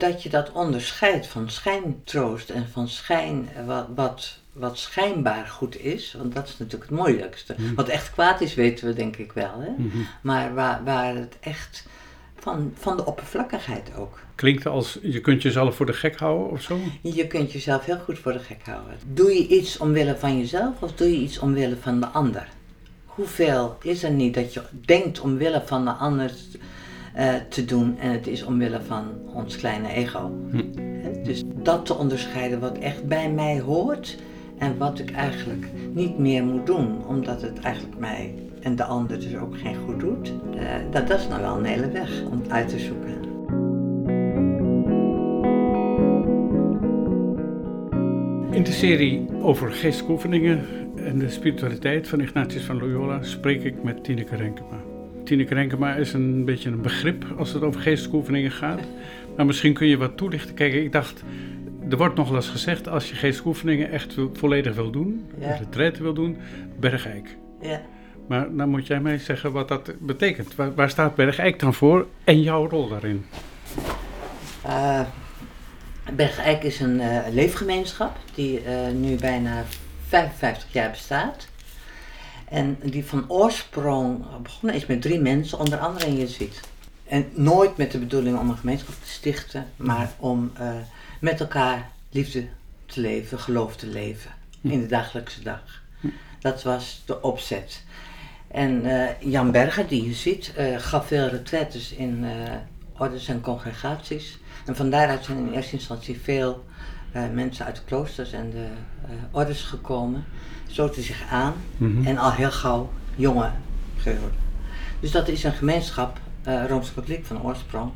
dat je dat onderscheidt van schijntroost en van schijn, wat, wat, wat schijnbaar goed is. Want dat is natuurlijk het moeilijkste. Mhm. Wat echt kwaad is, weten we denk ik wel. Hè? Mhm. Maar waar, waar het echt van, van de oppervlakkigheid ook. Klinkt als je kunt jezelf voor de gek houden of zo? Je kunt jezelf heel goed voor de gek houden. Doe je iets omwille van jezelf of doe je iets omwille van de ander? Hoeveel is er niet dat je denkt omwille van de ander eh, te doen en het is omwille van ons kleine ego? Hm. Dus dat te onderscheiden wat echt bij mij hoort en wat ik eigenlijk niet meer moet doen, omdat het eigenlijk mij en de ander dus ook geen goed doet. Eh, dat, dat is nou wel een hele weg om uit te zoeken. In de serie over geestelijke oefeningen en de spiritualiteit van Ignatius van Loyola spreek ik met Tineke Renkema. Tineke Renkema is een beetje een begrip als het over geestelijke oefeningen gaat. Maar misschien kun je wat toelichten. Kijk, ik dacht, er wordt nog wel eens gezegd, als je geestelijke oefeningen echt volledig wil doen, Ja. retraite wil doen, Bergijk. Ja. Maar dan moet jij mij zeggen wat dat betekent. Waar, waar staat Bergijk dan voor en jouw rol daarin? Uh, Bergijk is een eh, leefgemeenschap die eh, nu bijna 55 jaar bestaat. En die van oorsprong begonnen is met drie mensen, onder andere een jezuïet. En nooit met de bedoeling om een gemeenschap te stichten, maar om eh, met elkaar liefde te leven, geloof te leven in de dagelijkse dag. Dat was de opzet. En eh, Jan Berger, die je ziet, eh, gaf veel retraites in ordes en congregaties. En van daaruit zijn in eerste instantie veel mensen uit de kloosters en de eh, ordes gekomen. Sloten zich aan Mhm. en al heel gauw jongen geworden. Dus dat is een gemeenschap, eh Rooms-Katholiek van oorsprong,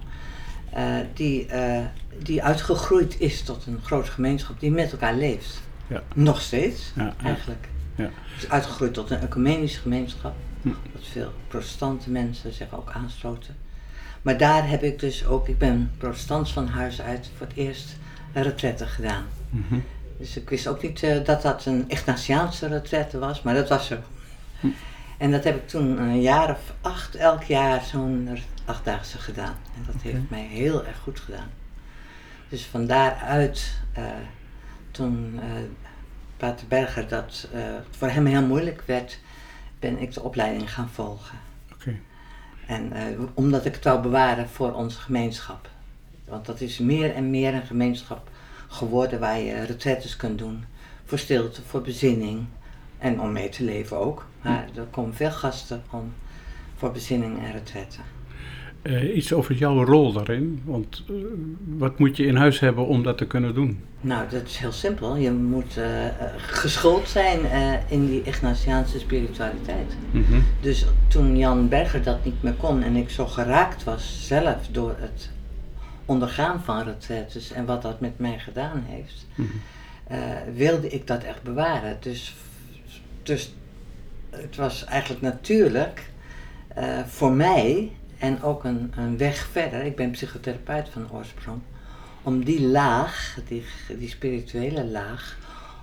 eh, die, eh, die uitgegroeid is tot een grote gemeenschap die met elkaar leeft. Ja. Nog steeds, Ja, eigenlijk. Ja. Is uitgegroeid tot een ecumenische gemeenschap. Hm. Dat veel protestante mensen zich ook aansloten. Maar daar heb ik dus ook, ik ben protestants van huis uit, voor het eerst een retraite gedaan. Mhm. Dus ik wist ook niet eh, dat dat een Ignatiaanse retraite was, maar dat was zo. Hm. En dat heb ik toen een jaar of acht, elk jaar zo'n achtdaagse gedaan. En dat heeft mij heel erg goed gedaan. Dus van daaruit, eh, toen eh Pater Berger dat voor hem heel moeilijk werd, ben ik de opleiding gaan volgen. Oké. En omdat ik het wou bewaren voor onze gemeenschap. Want dat is meer en meer een gemeenschap geworden waar je retraites kunt doen. Voor stilte, voor bezinning en om mee te leven ook. Maar er komen veel gasten om voor bezinning en retraite. Eh, iets over jouw rol daarin. Want eh, wat moet je in huis hebben om dat te kunnen doen? Nou, dat is heel simpel. Je moet eh, geschoold zijn in die Ignatiaanse spiritualiteit. Mhm. Dus toen Jan Berger dat niet meer kon en ik zo geraakt was zelf door het ondergaan van retraites en wat dat met mij gedaan heeft, Mhm. eh, wilde ik dat echt bewaren. Dus, dus het was eigenlijk natuurlijk eh, voor mij en ook een, een weg verder, ik ben psychotherapeut van oorsprong, om die laag, die, die spirituele laag,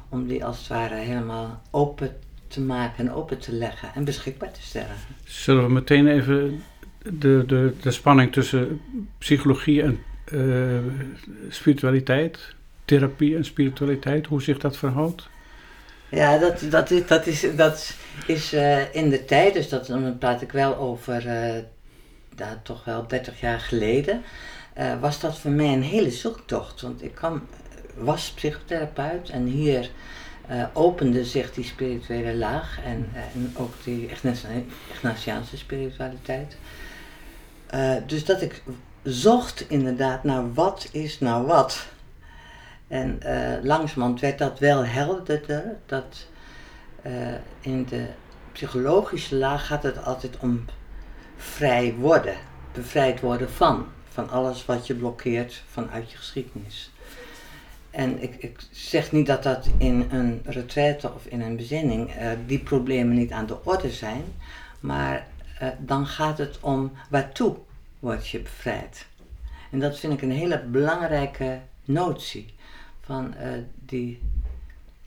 om die als het ware helemaal open te maken en open te leggen en beschikbaar te stellen. Zullen we meteen even de, de, de spanning tussen psychologie en eh, spiritualiteit, therapie en spiritualiteit, hoe zich dat verhoudt? Ja, dat, dat is, dat is, dat is eh, in de tijd, dus dat, dan praat ik wel over eh, ja, toch wel 30 jaar geleden, eh, was dat voor mij een hele zoektocht. Want ik kwam, was psychotherapeut en hier eh, opende zich die spirituele laag en, en ook die Ignati- Ignatiaanse spiritualiteit. Eh, dus dat ik zocht inderdaad naar wat is nou wat. En eh langzamerhand werd dat wel helderder, dat eh, in de psychologische laag gaat het altijd om vrij worden, bevrijd worden van, van alles wat je blokkeert vanuit je geschiedenis. En ik, ik zeg niet dat dat in een retraite of in een bezinning eh, die problemen niet aan de orde zijn, maar dan gaat het om waartoe word je bevrijd. En dat vind ik een hele belangrijke notie van eh, die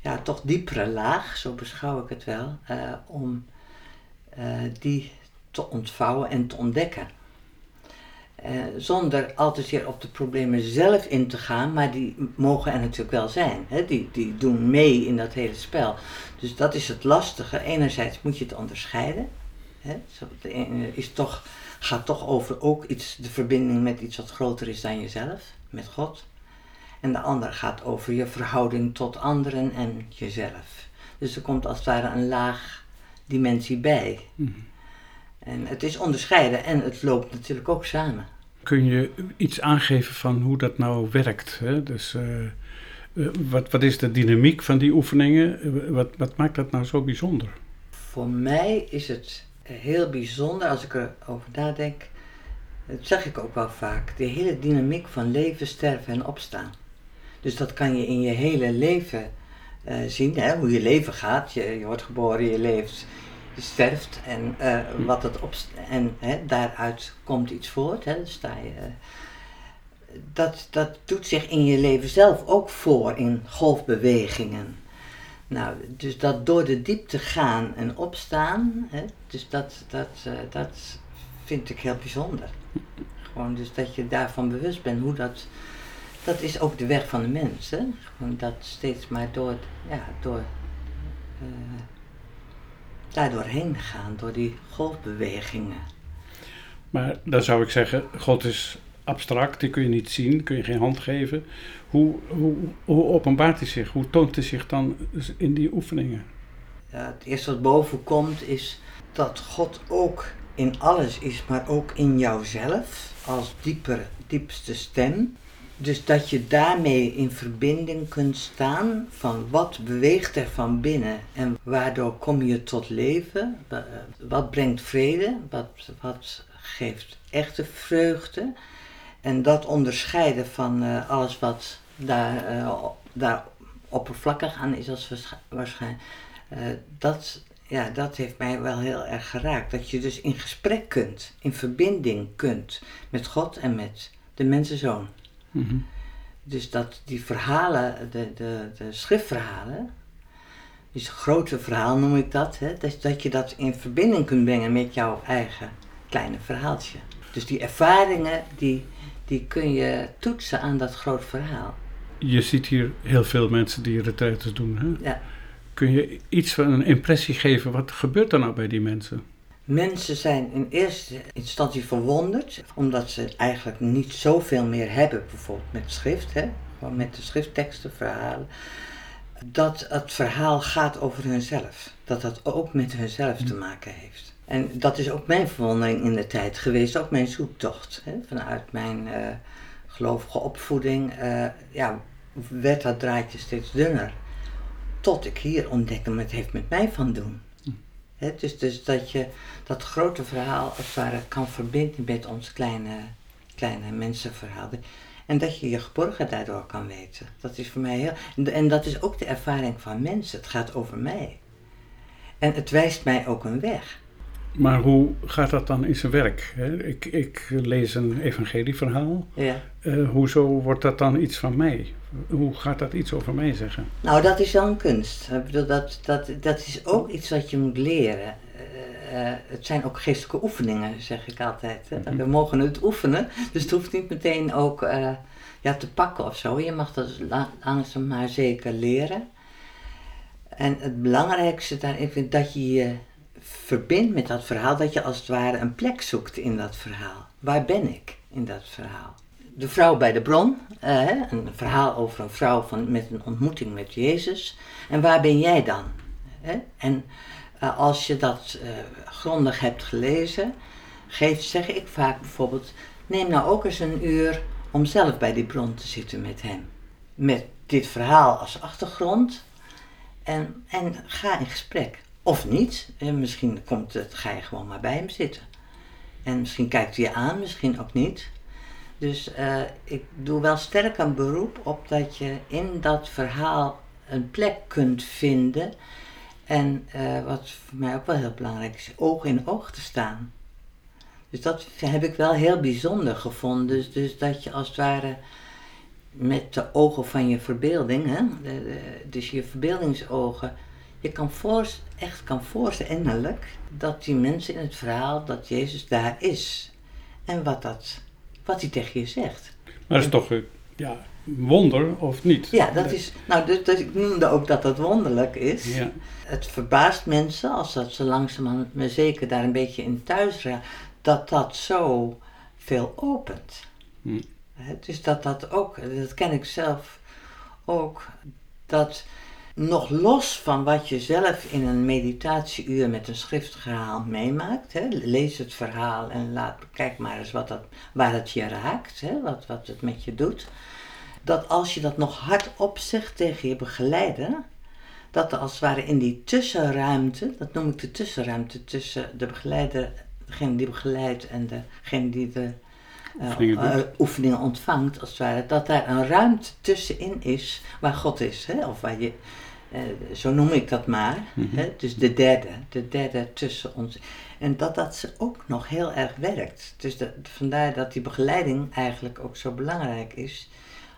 ja, toch diepere laag, zo beschouw ik het wel, eh, om eh, die te ontvouwen en te ontdekken. Zonder altijd weer op de problemen zelf in te gaan, maar die mogen er natuurlijk wel zijn. Hè? Die, die doen mee in dat hele spel. Dus dat is het lastige. Enerzijds moet je het onderscheiden. Hè? Is toch, gaat toch over ook iets, de verbinding met iets wat groter is dan jezelf, met God. En de andere gaat over je verhouding tot anderen en jezelf. Dus er komt als het ware een laag dimensie bij. Mhm. En het is onderscheiden en het loopt natuurlijk ook samen. Kun je iets aangeven van hoe dat nou werkt? Hè? Dus eh, eh, wat, wat is de dynamiek van die oefeningen? Wat, wat maakt dat nou zo bijzonder? Voor mij is het heel bijzonder als ik erover nadenk. Dat zeg ik ook wel vaak. De hele dynamiek van leven, sterven en opstaan. Dus dat kan je in je hele leven uh, zien, hè, hoe je leven gaat. Je, je wordt geboren, je leeft, je sterft en, uh, wat het en hè, daaruit komt iets voort. Hè, dan sta je, uh, dat, dat doet zich in je leven zelf ook voor in golfbewegingen. Nou, dus dat door de diepte gaan en opstaan, hè, dus dat, dat, uh, dat vind ik heel bijzonder. Gewoon dus dat je daarvan bewust bent hoe dat, dat is ook de weg van de mens. Hè? Gewoon dat steeds maar door, ja, door daardoor heen gaan, door die golfbewegingen. Maar dan zou ik zeggen, God is abstract, die kun je niet zien, kun je geen hand geven. Hoe, hoe, hoe openbaart hij zich? Hoe toont hij zich dan in die oefeningen? Ja, het eerste wat boven komt is dat God ook in alles is, maar ook in jouzelf als dieper, diepste stem. Dus dat je daarmee in verbinding kunt staan van wat beweegt er van binnen en waardoor kom je tot leven, wat brengt vrede, wat, wat geeft echte vreugde. En dat onderscheiden van uh, alles wat daar, uh, daar oppervlakkig aan is als waarschijnlijk, uh, dat, ja, dat heeft mij wel heel erg geraakt. Dat je dus in gesprek kunt, in verbinding kunt met God en met de mensenzoon. Mhm. Dus dat die verhalen, de, de, de schriftverhalen, dus grote verhaal noem ik dat, hè, dat, dat je dat in verbinding kunt brengen met jouw eigen kleine verhaaltje. Dus die ervaringen, die, die kun je toetsen aan dat groot verhaal. Je ziet hier heel veel mensen die retraites doen. Hè? Ja. Kun je iets van een impressie geven? Wat gebeurt er nou bij die mensen? Mensen zijn in eerste instantie verwonderd, omdat ze eigenlijk niet zoveel meer hebben, bijvoorbeeld met schrift, hè? gewoon met de schriftteksten, verhalen. Dat het verhaal gaat over hunzelf. Dat dat ook met hunzelf te maken heeft. En dat is ook mijn verwondering in de tijd geweest, ook mijn zoektocht. Hè? Vanuit mijn uh, gelovige opvoeding uh, ja, werd dat draadje steeds dunner. Tot ik hier ontdekte, het heeft met mij van doen. He, dus, dus dat je dat grote verhaal als het ware kan verbinden met ons kleine, kleine mensenverhaal. En dat je je geborgen daardoor kan weten. Dat is voor mij heel. En dat is ook de ervaring van mensen. Het gaat over mij. En het wijst mij ook een weg. Maar hoe gaat dat dan in zijn werk? Ik, ik lees een evangelieverhaal. Ja. Uh, hoezo wordt dat dan iets van mij? Hoe gaat dat iets over mij zeggen? Nou, dat is wel een kunst. Dat, dat, dat is ook iets wat je moet leren. Uh, het zijn ook geestelijke oefeningen, zeg ik altijd. Hè? Mhm. We mogen het oefenen, dus het hoeft niet meteen ook uh, ja, te pakken of zo. Je mag dat langzaam maar zeker leren. En het belangrijkste daarin vind dat je je verbindt met dat verhaal, dat je als het ware een plek zoekt in dat verhaal. Waar ben ik in dat verhaal? De vrouw bij de bron, uh, een verhaal over een vrouw van, met een ontmoeting met Jezus. En waar ben jij dan? En uh, als je dat grondig hebt gelezen, geef, zeg ik vaak bijvoorbeeld, neem nou ook eens een uur om zelf bij die bron te zitten met hem. Met dit verhaal als achtergrond. En, en ga in gesprek. Of niet. En misschien komt het, ga je gewoon maar bij hem zitten. En misschien kijkt hij je aan, misschien ook niet. Dus uh, ik doe wel sterk een beroep op dat je in dat verhaal een plek kunt vinden. En uh, wat voor mij ook wel heel belangrijk is, oog in oog te staan. Dus dat heb ik wel heel bijzonder gevonden. Dus, dus dat je als het ware met de ogen van je verbeelding, hè, dus je verbeeldingsogen, je kan voor, echt kan voorstellen innerlijk dat die mensen in het verhaal, dat Jezus daar is. En wat dat wat hij tegen je zegt. Maar dat is toch, ja, wonder of niet? Ja, dat is, nou, dus, dus ik noemde ook dat dat wonderlijk is. Ja. Het verbaast mensen, als dat ze langzamerhand, maar zeker daar een beetje in thuis raken, dat dat zo veel opent. Hm. Dus dat dat ook, dat ken ik zelf ook, dat nog los van wat je zelf in een meditatieuur met een schriftverhaal meemaakt, hè, lees het verhaal en laat, kijk maar eens wat dat, waar het je raakt, hè, wat, wat het met je doet, dat als je dat nog hardop zegt tegen je begeleider, dat er als het ware in die tussenruimte, dat noem ik de tussenruimte tussen de begeleider, degene die begeleidt en degene die de eh, oefeningen ontvangt, als het ware, dat daar een ruimte tussenin is waar God is, hè? of waar je, eh, zo noem ik dat maar, Mhm. hè? dus de derde, de derde tussen ons. En dat dat ze ook nog heel erg werkt. Dus dat, vandaar dat die begeleiding eigenlijk ook zo belangrijk is.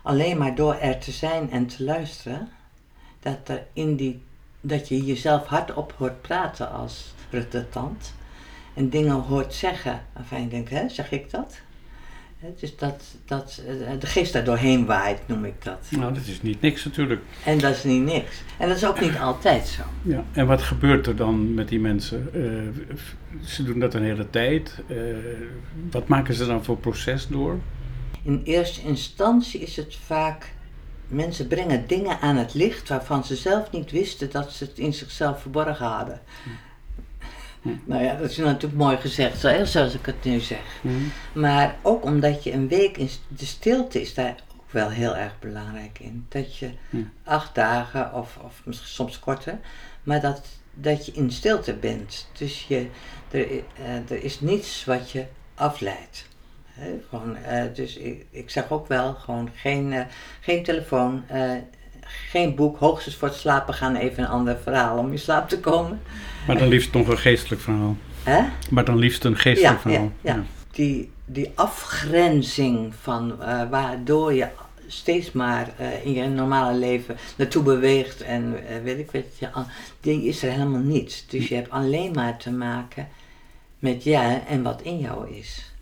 Alleen maar door er te zijn en te luisteren, dat, er in die, dat je jezelf hardop hoort praten als retentant. En dingen hoort zeggen waarvan je denkt, hè, zeg ik dat? Dus dat, dat eh, de geest daar doorheen waait, noem ik dat. Nou, dat is niet niks natuurlijk. En dat is niet niks. En dat is ook niet altijd zo. Ja. En wat gebeurt er dan met die mensen? Eh, ze doen dat een hele tijd. Eh, wat maken ze dan voor proces door? In eerste instantie is het vaak, mensen brengen dingen aan het licht waarvan ze zelf niet wisten dat ze het in zichzelf verborgen hadden. Hm. Nou ja, dat is natuurlijk mooi gezegd, zo- zoals ik het nu zeg. Hm. Maar ook omdat je een week in de stilte is daar ook wel heel erg belangrijk in. Dat je Hm. acht dagen of, of soms korter, maar dat, dat je in stilte bent. Dus je, er, eh, er is niets wat je afleidt. Gewoon, eh, dus ik, ik zeg ook wel gewoon geen, eh, geen telefoon, geen boek, hoogstens voor het slapen gaan even een ander verhaal om in slaap te komen. Maar dan liefst nog een geestelijk verhaal. Hè? Maar dan liefst een geestelijk Ja, ja, verhaal. ja. Die, die afgrenzing van eh, waardoor je steeds maar eh, in je normale leven naartoe beweegt en eh, weet ik wat, je, die is er helemaal niet. Dus je hebt alleen maar te maken met jij en wat in jou is.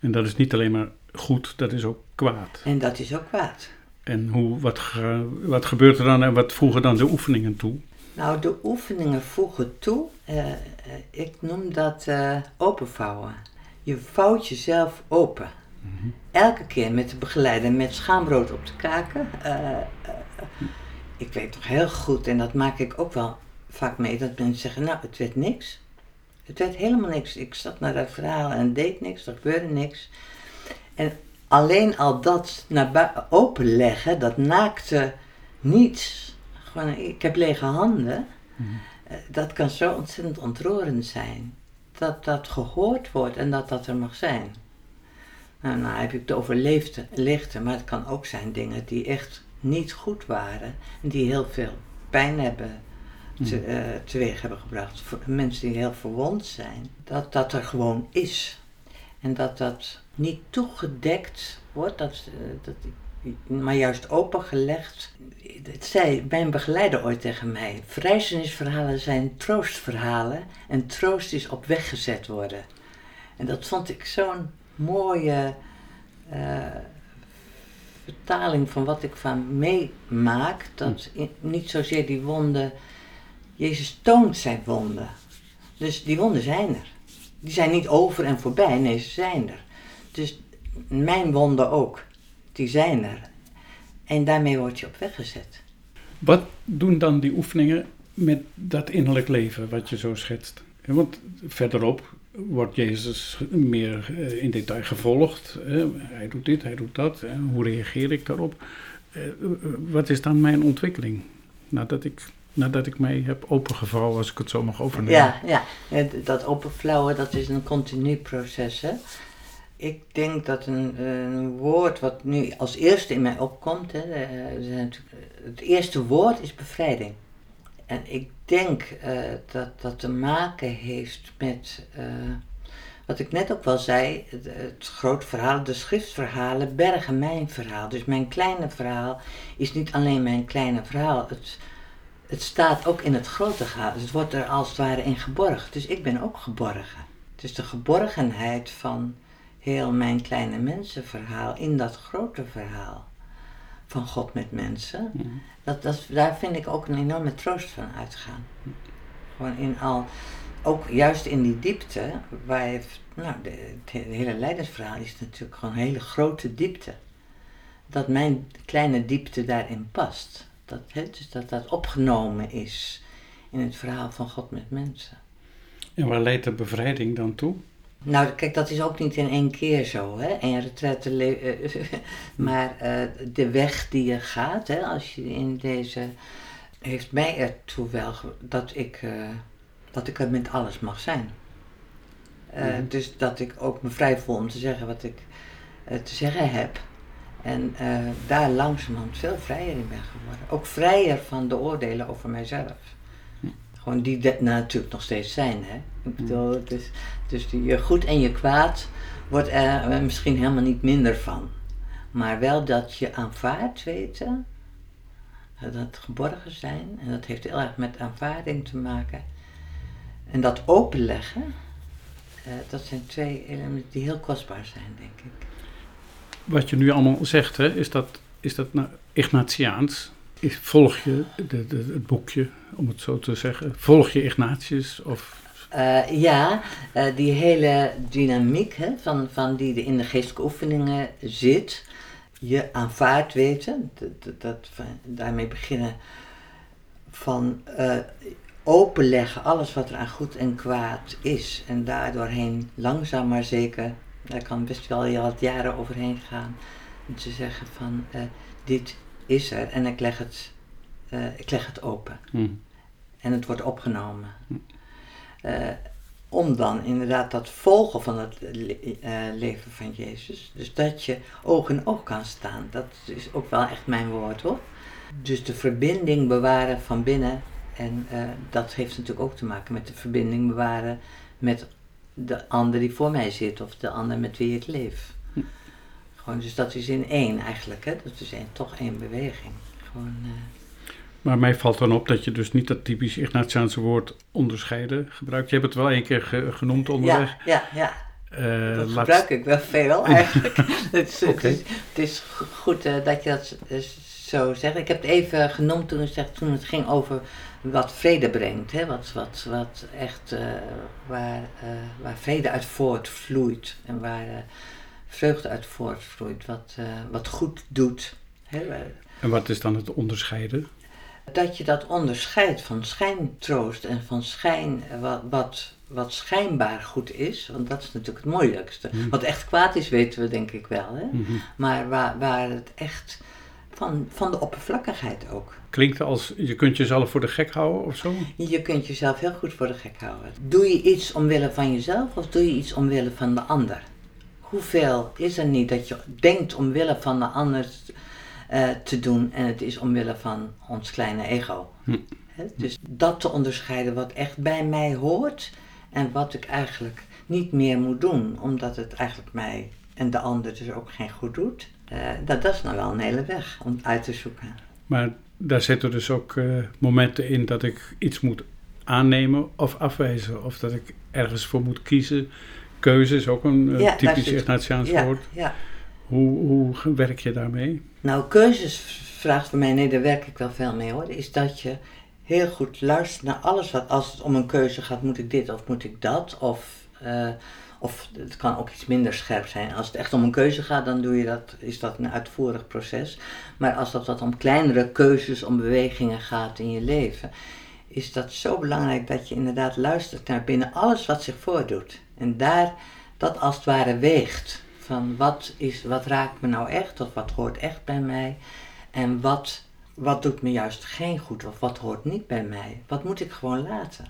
En dat is niet alleen maar goed, dat is ook kwaad. En dat is ook kwaad. En hoe, wat, wat gebeurt er dan en wat voegen dan de oefeningen toe? Nou, de oefeningen voegen toe. eh, eh, ik noem dat eh, openvouwen. Je vouwt jezelf open. Elke keer met de begeleider met schaambrood op de kaken. Ik weet toch heel goed, en dat maak ik ook wel vaak mee, dat mensen zeggen, nou, het werd niks. Het werd helemaal niks. Ik zat naar dat verhaal en deed niks, er gebeurde niks. En alleen al dat naar openleggen, dat naakte niets. Gewoon, ik heb lege handen. Eh, Dat kan zo ontzettend ontroerend zijn. Dat dat gehoord wordt en dat dat er mag zijn. Nou, nou heb ik het over leefte, lichten, maar het kan ook zijn dingen die echt niet goed waren. En die heel veel pijn hebben te, eh, teweeg hebben gebracht. Voor mensen die heel verwond zijn. Dat dat er gewoon is. En dat dat niet toegedekt wordt, dat, eh, dat, maar juist opengelegd. Het zei mijn begeleider ooit tegen mij: Vrijzenisverhalen zijn troostverhalen en troost is op weg gezet worden. En dat vond ik zo'n mooie eh, vertaling van wat ik van meemaak. Dat in- niet zozeer die wonden. Jezus toont zijn wonden. Dus die wonden zijn er. Die zijn niet over en voorbij, nee, ze zijn er. Dus mijn wonden ook, die zijn er. En daarmee word je op weg gezet. Wat doen dan die oefeningen met dat innerlijk leven wat je zo schetst? Want verderop wordt Jezus meer eh, in detail gevolgd. Hij doet dit, hij doet dat. Hoe reageer ik daarop? Eh, eh, Wat is dan mijn ontwikkeling? Nadat ik, nadat ik mij heb opengevouwen, als ik het zo mag overnemen. Ja, ja. Dat openvlouwen, dat is een continu proces. Hè? Ik denk dat een, een woord wat nu als eerste in mij opkomt, hè, eh, natuurlijk- het eerste woord is bevrijding. En ik denk eh, dat dat te maken heeft met, eh, wat ik net ook wel zei, het, het groot verhaal, de schriftverhalen bergen mijn verhaal. Dus mijn kleine verhaal is niet alleen mijn kleine verhaal. Het, het staat ook in het grote verhaal. Dus het wordt er als het ware in geborgd. Dus ik ben ook geborgen. Dus de geborgenheid van heel mijn kleine mensenverhaal in dat grote verhaal van God met mensen. Dat, dat, daar vind ik ook een enorme troost van uitgaan. Gewoon in al, ook juist in die diepte, waar je, nou, de, het he- hele leidersverhaal is natuurlijk gewoon een hele grote diepte. Dat mijn kleine diepte daarin past. Dat, hè, dus dat dat opgenomen is in het verhaal van God met mensen. En waar leidt de bevrijding dan toe? Nou, kijk, dat is ook niet in één keer zo, hè. En retraite, le- eh, maar eh, de weg die je gaat, hè, als je in deze... heeft mij ertoe wel dat ik, eh, dat ik er met alles mag zijn. Eh, Mhm. Dus dat ik ook me vrij voel om te zeggen wat ik eh, te zeggen heb. En eh, daar langzamerhand veel vrijer in ben geworden. Ook vrijer van de oordelen over mijzelf. Gewoon die de- natuurlijk nog steeds zijn, hè. Ik bedoel, het is, dus die, je goed en je kwaad wordt er eh, misschien helemaal niet minder van. Maar wel dat je aanvaardt weten, dat geborgen zijn, en dat heeft heel erg met aanvaarding te maken. En dat openleggen, eh, dat zijn twee elementen die heel kostbaar zijn, denk ik. Wat je nu allemaal zegt, hè, is dat, is dat nou Ignatiaans? Is, volg je de, de, het boekje, om het zo te zeggen? Volg je Ignatius? Of, Eh, ja, eh, die hele dynamiek hè, van, van die er in de geestelijke oefeningen zit. Je aanvaardt weten, dat, dat, dat- van- daarmee beginnen van eh, openleggen alles wat er aan goed en kwaad is. En daardoorheen langzaam maar zeker, daar kan best wel heel wat jaren overheen gaan. Om te zeggen van eh, dit is er en ik leg het, eh, ik leg het open. hm, En het wordt opgenomen. Eh, om dan inderdaad dat volgen van het le- leven van Jezus. Dus dat je oog in oog kan staan. Dat is ook wel echt mijn woord hoor. Dus de verbinding bewaren van binnen. En dat heeft natuurlijk ook te maken met de verbinding bewaren met de ander die voor mij zit. Of de ander met wie ik leef. Gewoon, dus dat is in één eigenlijk. Hè? Dat is één, toch één beweging. Gewoon, eh, maar mij valt dan op dat je dus niet dat typisch Ignatiaanse woord onderscheiden gebruikt. Je hebt het wel één keer ge- genoemd onderweg. ja, ja, ja. Eh, Dat laat- gebruik ik wel veel eigenlijk. het, is, Oké. het, is, het is go- goed eh, dat je dat eh, zo zegt. Ik heb het even genoemd toen, zeg, toen het ging over wat vrede brengt. Hè? Wat, wat, wat echt eh, waar, eh, waar vrede uit voortvloeit en waar eh, vreugde uit voortvloeit. Wat, wat goed doet. Hè? En wat is dan het onderscheiden? dat je dat onderscheidt van schijntroost en van schijn, wat, wat, wat schijnbaar goed is, want dat is natuurlijk het moeilijkste. Hmm. Wat echt kwaad is, weten we denk ik wel, hè? Mhm. maar waar, waar het echt van, van de oppervlakkigheid ook. Klinkt als je kunt jezelf voor de gek houden of zo? Je kunt jezelf heel goed voor de gek houden. Doe je iets omwille van jezelf of doe je iets omwille van de ander? Hoeveel is er niet dat je denkt omwille van de ander eh, te doen en het is omwille van ons kleine ego? Hm. Dus dat te onderscheiden wat echt bij mij hoort en wat ik eigenlijk niet meer moet doen, omdat het eigenlijk mij en de ander dus ook geen goed doet. Eh, dat, is nou wel een hele weg om uit te zoeken. Maar daar zitten dus ook eh, momenten in dat ik iets moet aannemen of afwijzen. Of dat ik ergens voor moet kiezen. Keuze is ook een eh, Ja, typisch Ignatiaans ja, woord. ja. Hoe, hoe werk je daarmee? Nou, keuzes vraagt voor mij, nee, daar werk ik wel veel mee hoor. Is dat je heel goed luistert naar alles wat, als het om een keuze gaat, moet ik dit of moet ik dat? Of, of het kan ook iets minder scherp zijn. Als het echt om een keuze gaat, dan doe je dat, is dat een uitvoerig proces. Maar als dat wat om kleinere keuzes, om bewegingen gaat in je leven, is dat zo belangrijk dat je inderdaad luistert naar binnen alles wat zich voordoet. En daar dat als het ware weegt. Van wat, is, wat raakt me nou echt of wat hoort echt bij mij en wat, wat doet me juist geen goed of wat hoort niet bij mij. Wat moet ik gewoon laten?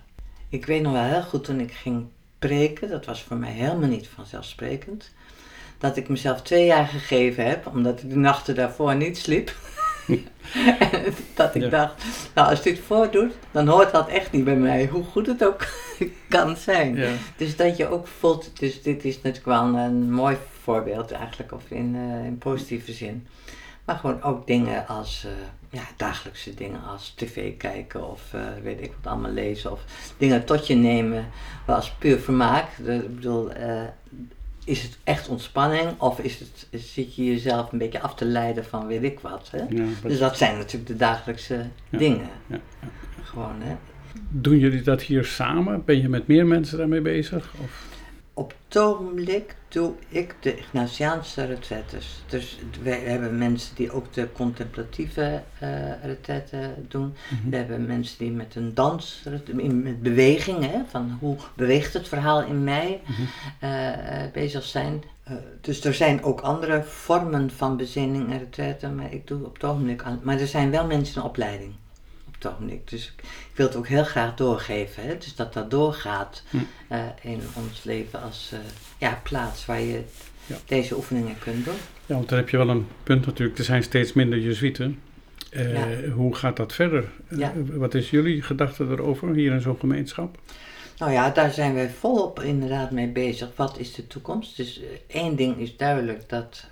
Ik weet nog wel heel goed toen ik ging preken, dat was voor mij helemaal niet vanzelfsprekend, dat ik mezelf twee jaar gegeven heb, omdat ik de nachten daarvoor niet sliep. En dat ik Ja. dacht, nou als dit voordoet, dan hoort dat echt niet bij mij, hoe goed het ook kan zijn. Ja. Dus dat je ook voelt, dus dit is natuurlijk wel een, een mooi voorbeeld eigenlijk, of in, eh, in positieve zin. Maar gewoon ook dingen als, eh, ja, dagelijkse dingen als tv kijken of eh, weet ik wat allemaal lezen. Of dingen tot je nemen, als puur vermaak. Ik bedoel, eh, is het echt ontspanning of is het, zit je jezelf een beetje af te leiden van weet ik wat. Hè? Ja, Dus dat zijn natuurlijk de dagelijkse Ja. dingen. ja. Gewoon, hè. Doen jullie dat hier samen? Ben je met meer mensen daarmee bezig? Of? Op het ogenblik doe ik de Ignatiaanse retretes. Dus we hebben mensen die ook de contemplatieve eh retretten doen. Mhm. We hebben mensen die met een dans, in- met beweging, hè, van hoe beweegt het verhaal in mij, Mhm. eh, eh, bezig zijn. Dus er zijn ook andere vormen van bezinning en retretten, maar ik doe op het ogenblik aan. Maar er zijn wel mensen in opleiding Dus ik, ik wil het ook heel graag doorgeven. Hè? Dus dat dat doorgaat Hm. eh, in ons leven als eh, ja, plaats waar je Ja. deze oefeningen kunt doen. Ja, want dan heb je wel een punt natuurlijk. Er zijn steeds minder Jezuïeten. Eh, Ja. Hoe gaat dat verder? Ja. Wat is jullie gedachte erover hier in zo'n gemeenschap? Nou ja, daar zijn wij volop inderdaad mee bezig. Wat is de toekomst? Dus één ding is duidelijk dat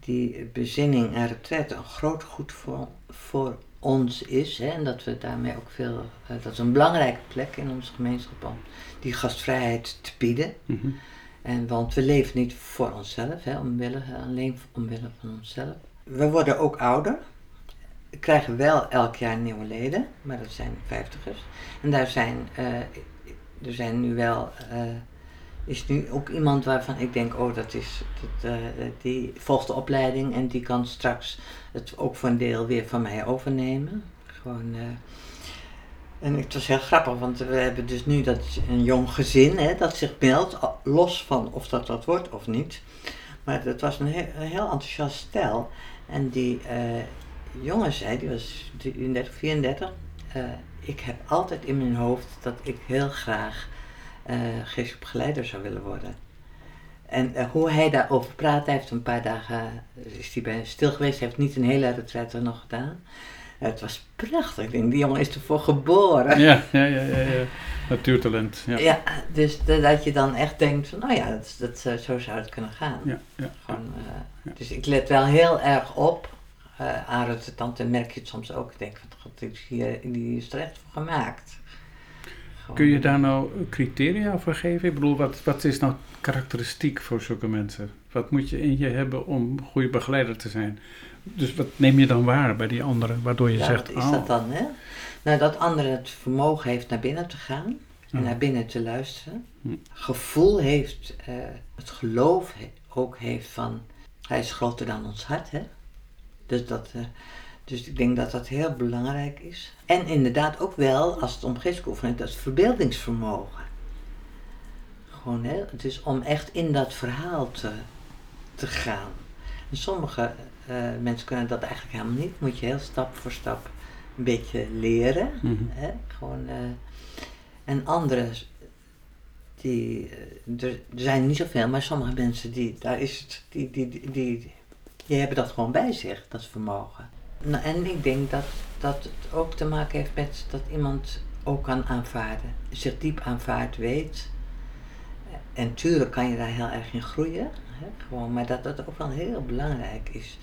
die bezinning en retret een groot goed voor, voor ons is. Hè, en dat we daarmee ook veel, eh, dat is een belangrijke plek in onze gemeenschap om die gastvrijheid te bieden. Mhm. En, want we leven niet voor onszelf, hè, omwille, alleen omwille van onszelf. We worden ook ouder. We krijgen wel elk jaar nieuwe leden, maar dat zijn vijftigers. En daar zijn, eh, er zijn nu wel, eh, is nu ook iemand waarvan ik denk, oh dat is, eh, die volgt de opleiding en die kan straks het ook voor een deel weer van mij overnemen. Gewoon, eh, en het was heel grappig, want we hebben dus nu dat een jong gezin hè, dat zich meldt, los van of dat dat wordt of niet. Maar dat was een heel, enthousiast stel. En die eh, jongen zei, die was 33, 34, eh, ik heb altijd in mijn hoofd dat ik heel graag eh geestelijk begeleider zou willen worden. En eh, hoe hij daarover praat, hij heeft een paar dagen is hij bij stil geweest, hij heeft niet een hele retraite nog gedaan. Eh, het was prachtig, ik denk, die jongen is ervoor geboren. Ja, ja, ja, ja, ja. Natuurtalent. Ja. Ja, dus de- dat je dan echt denkt van, nou ja, dat, dat, eh, zo zou het kunnen gaan. Ja, ja. Gewoon, eh, Ja. Dus ik let wel heel erg op. eh aan het tante merk je het soms ook. Ik denk van, god, die is, hier, die is er echt voor gemaakt. Gewoon, Kun je daar nou criteria voor geven? Ik bedoel, wat, wat is nou karakteristiek voor zulke mensen? Wat moet je in je hebben om goede begeleider te zijn? Dus wat neem je dan waar bij die anderen, waardoor je ja, zegt, wat is oh, dat dan, hè? Nou, dat anderen het vermogen heeft naar binnen te gaan. En Ja. naar binnen te luisteren. Hm. Gevoel heeft, eh, het geloof he- ook heeft van, hij is groter dan ons hart, hè? Dus, dat, eh, dus ik denk dat dat heel belangrijk is. En inderdaad ook wel, als het om geestelijke oefening gaat, dat verbeeldingsvermogen. Gewoon, hè? Het is om echt in dat verhaal te, te gaan. En sommige eh, mensen kunnen dat eigenlijk helemaal niet. Moet je heel stap voor stap een beetje leren. Mhm. Hè? Gewoon, eh, en anderen, die, eh, er, er zijn niet zoveel, maar sommige mensen, die, daar is het, die, die, die, die, die hebben dat gewoon bij zich, dat vermogen. Nou, en ik denk dat, dat het ook te maken heeft met dat iemand ook kan aanvaarden, zich diep aanvaard weet. En tuurlijk kan je daar heel erg in groeien, hè? Gewoon, maar dat dat ook wel heel belangrijk is.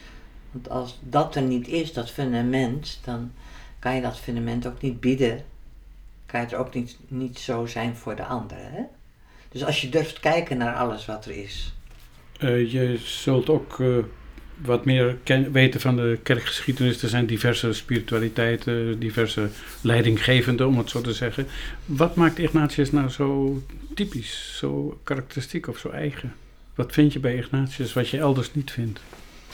Want als dat er niet is, dat fundament, dan kan je dat fundament ook niet bieden. Kan je ook niet, niet zo zijn voor de anderen. Hè? Dus als je durft kijken naar alles wat er is. eh, je zult ook eh, wat meer ken- weten van de kerkgeschiedenis. Er zijn diverse spiritualiteiten, diverse leidinggevenden, om het zo te zeggen. Wat maakt Ignatius nou zo typisch, zo karakteristiek of zo eigen? Wat vind je bij Ignatius wat je elders niet vindt?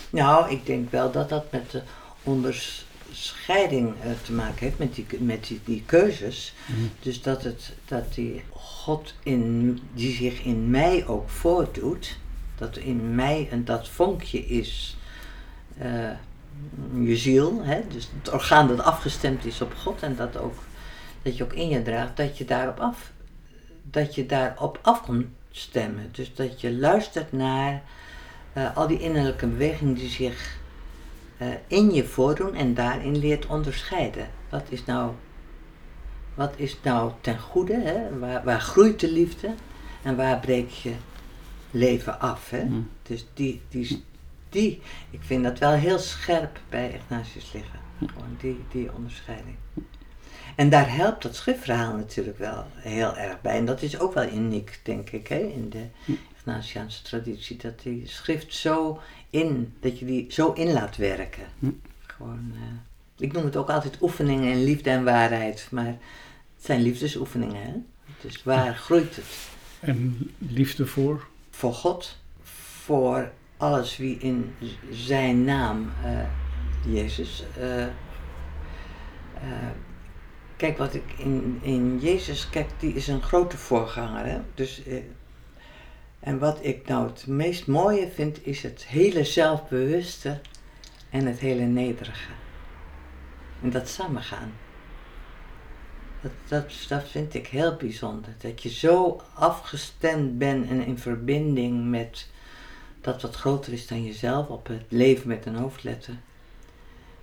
Nou, ik denk wel dat dat met de onderscheiding eh, te maken heeft, met die, met die, die keuzes. Mhm. Dus dat, het, dat die God in, die zich in mij ook voordoet, dat in mij een, dat vonkje is, eh, je ziel, hè? dus het orgaan dat afgestemd is op God en dat, ook, dat je ook in je draagt, dat je daarop af, dat je daarop af stemmen. Dus dat je luistert naar eh, al die innerlijke bewegingen die zich eh, in je voordoen en daarin leert onderscheiden. Wat is nou, wat is nou ten goede? Hè? Waar, waar groeit de liefde en waar breekt je leven af? Hè? Mm. Dus die, die, die, ik vind dat wel heel scherp bij Ignatius liggen. Gewoon die, die onderscheiding. En daar helpt dat schriftverhaal natuurlijk wel heel erg bij. En dat is ook wel uniek, denk ik, hè, in de Ignatiaanse traditie, dat die schrift zo in, dat je die zo in laat werken. Gewoon, eh, ik noem het ook altijd oefeningen in liefde en waarheid, maar het zijn liefdesoefeningen. Hè? Dus waar groeit het? En liefde voor? Voor God, voor alles wie in zijn naam, eh, Jezus. eh, eh, kijk, wat ik in, in Jezus, kijk, die is een grote voorganger. Hè? Dus, en wat ik nou het meest mooie vind, is het hele zelfbewuste en het hele nederige. En dat samengaan. Dat, dat, dat vind ik heel bijzonder. Dat je zo afgestemd bent en in verbinding met dat wat groter is dan jezelf, op het leven met een hoofdletter.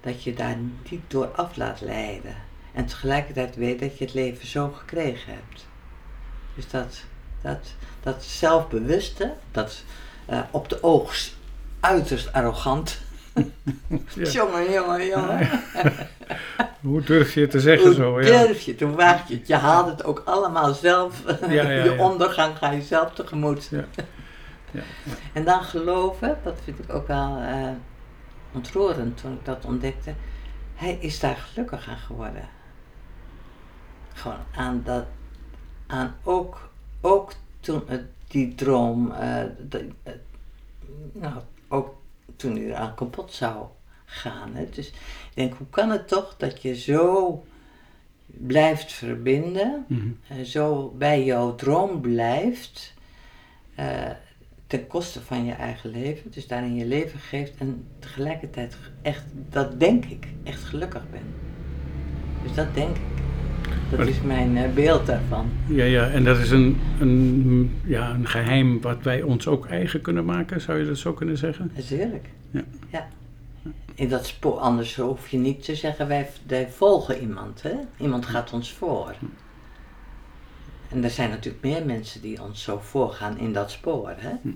Dat je daar niet door af laat leiden. En tegelijkertijd weet dat je het leven zo gekregen hebt. Dus dat, dat, dat zelfbewuste, dat eh, op de oog uiterst arrogant. Jongen, jongen, jongen. Hoe durf je het te zeggen Hoe zo? Ja. durf je, toen waag je het. Je haalt het ook allemaal zelf. Ja, ja, je ondergang ga je zelf tegemoet. Ja. Ja, En dan geloven, dat vind ik ook wel eh, ontroerend toen ik dat ontdekte. Hij is daar gelukkig aan geworden. Gewoon aan dat, aan ook, ook toen het, die droom, eh, eh, nou, ook toen hij eraan kapot zou gaan. Hè. Dus ik denk, hoe kan het toch dat je zo blijft verbinden, eh, zo bij jouw droom blijft, eh, ten koste van je eigen leven, dus daarin je leven geeft en tegelijkertijd echt, dat denk ik, echt gelukkig ben. Dus dat denk ik. Dat is mijn eh, beeld daarvan. ja, ja, en dat is een, een, ja, een geheim wat wij ons ook eigen kunnen maken, zou je dat zo kunnen zeggen? Natuurlijk. In dat spoor, anders hoef je niet te zeggen, wij, wij volgen iemand. Hè? Iemand gaat ons voor. En er zijn natuurlijk meer mensen die ons zo voorgaan in dat spoor. Hè?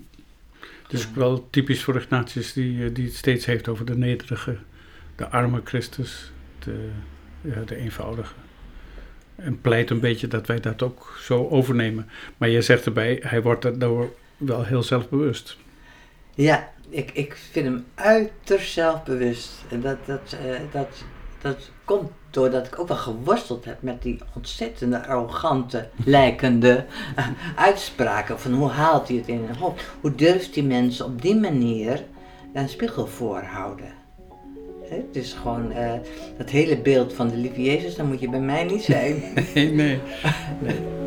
Het is ook wel typisch voor Ignatius die, eh, die het steeds heeft over de nederige, de arme Christus, de, ja, de eenvoudige. En pleit een beetje dat wij dat ook zo overnemen. Maar je zegt erbij, hij wordt daardoor wel heel zelfbewust. Ja, ik, ik vind hem uiterst zelfbewust. En dat, dat, eh, dat, dat komt doordat ik ook wel geworsteld heb met die ontzettende arrogante, lijkende eh, uitspraken. Van hoe haalt hij het in hun hoofd? Hoe durft die mensen op die manier een spiegel voorhouden? Het is gewoon eh, dat hele beeld van de lieve Jezus, dat moet je bij mij niet zijn. Nee, nee. Heb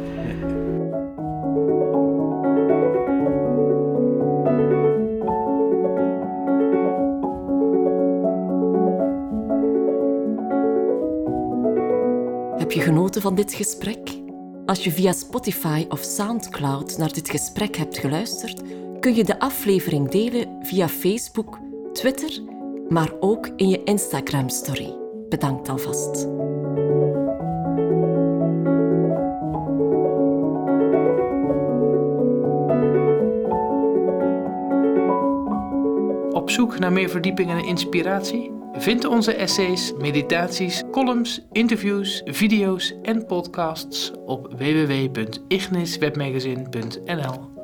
van dit gesprek? Als je via Spotify of SoundCloud naar dit gesprek hebt geluisterd, kun je de aflevering delen via Facebook, Twitter, maar ook in je Instagram-story. Bedankt alvast. Op zoek naar meer verdieping en inspiratie? Vind onze essays, meditaties, columns, interviews, video's en podcasts op www.igniswebmagazine.nl.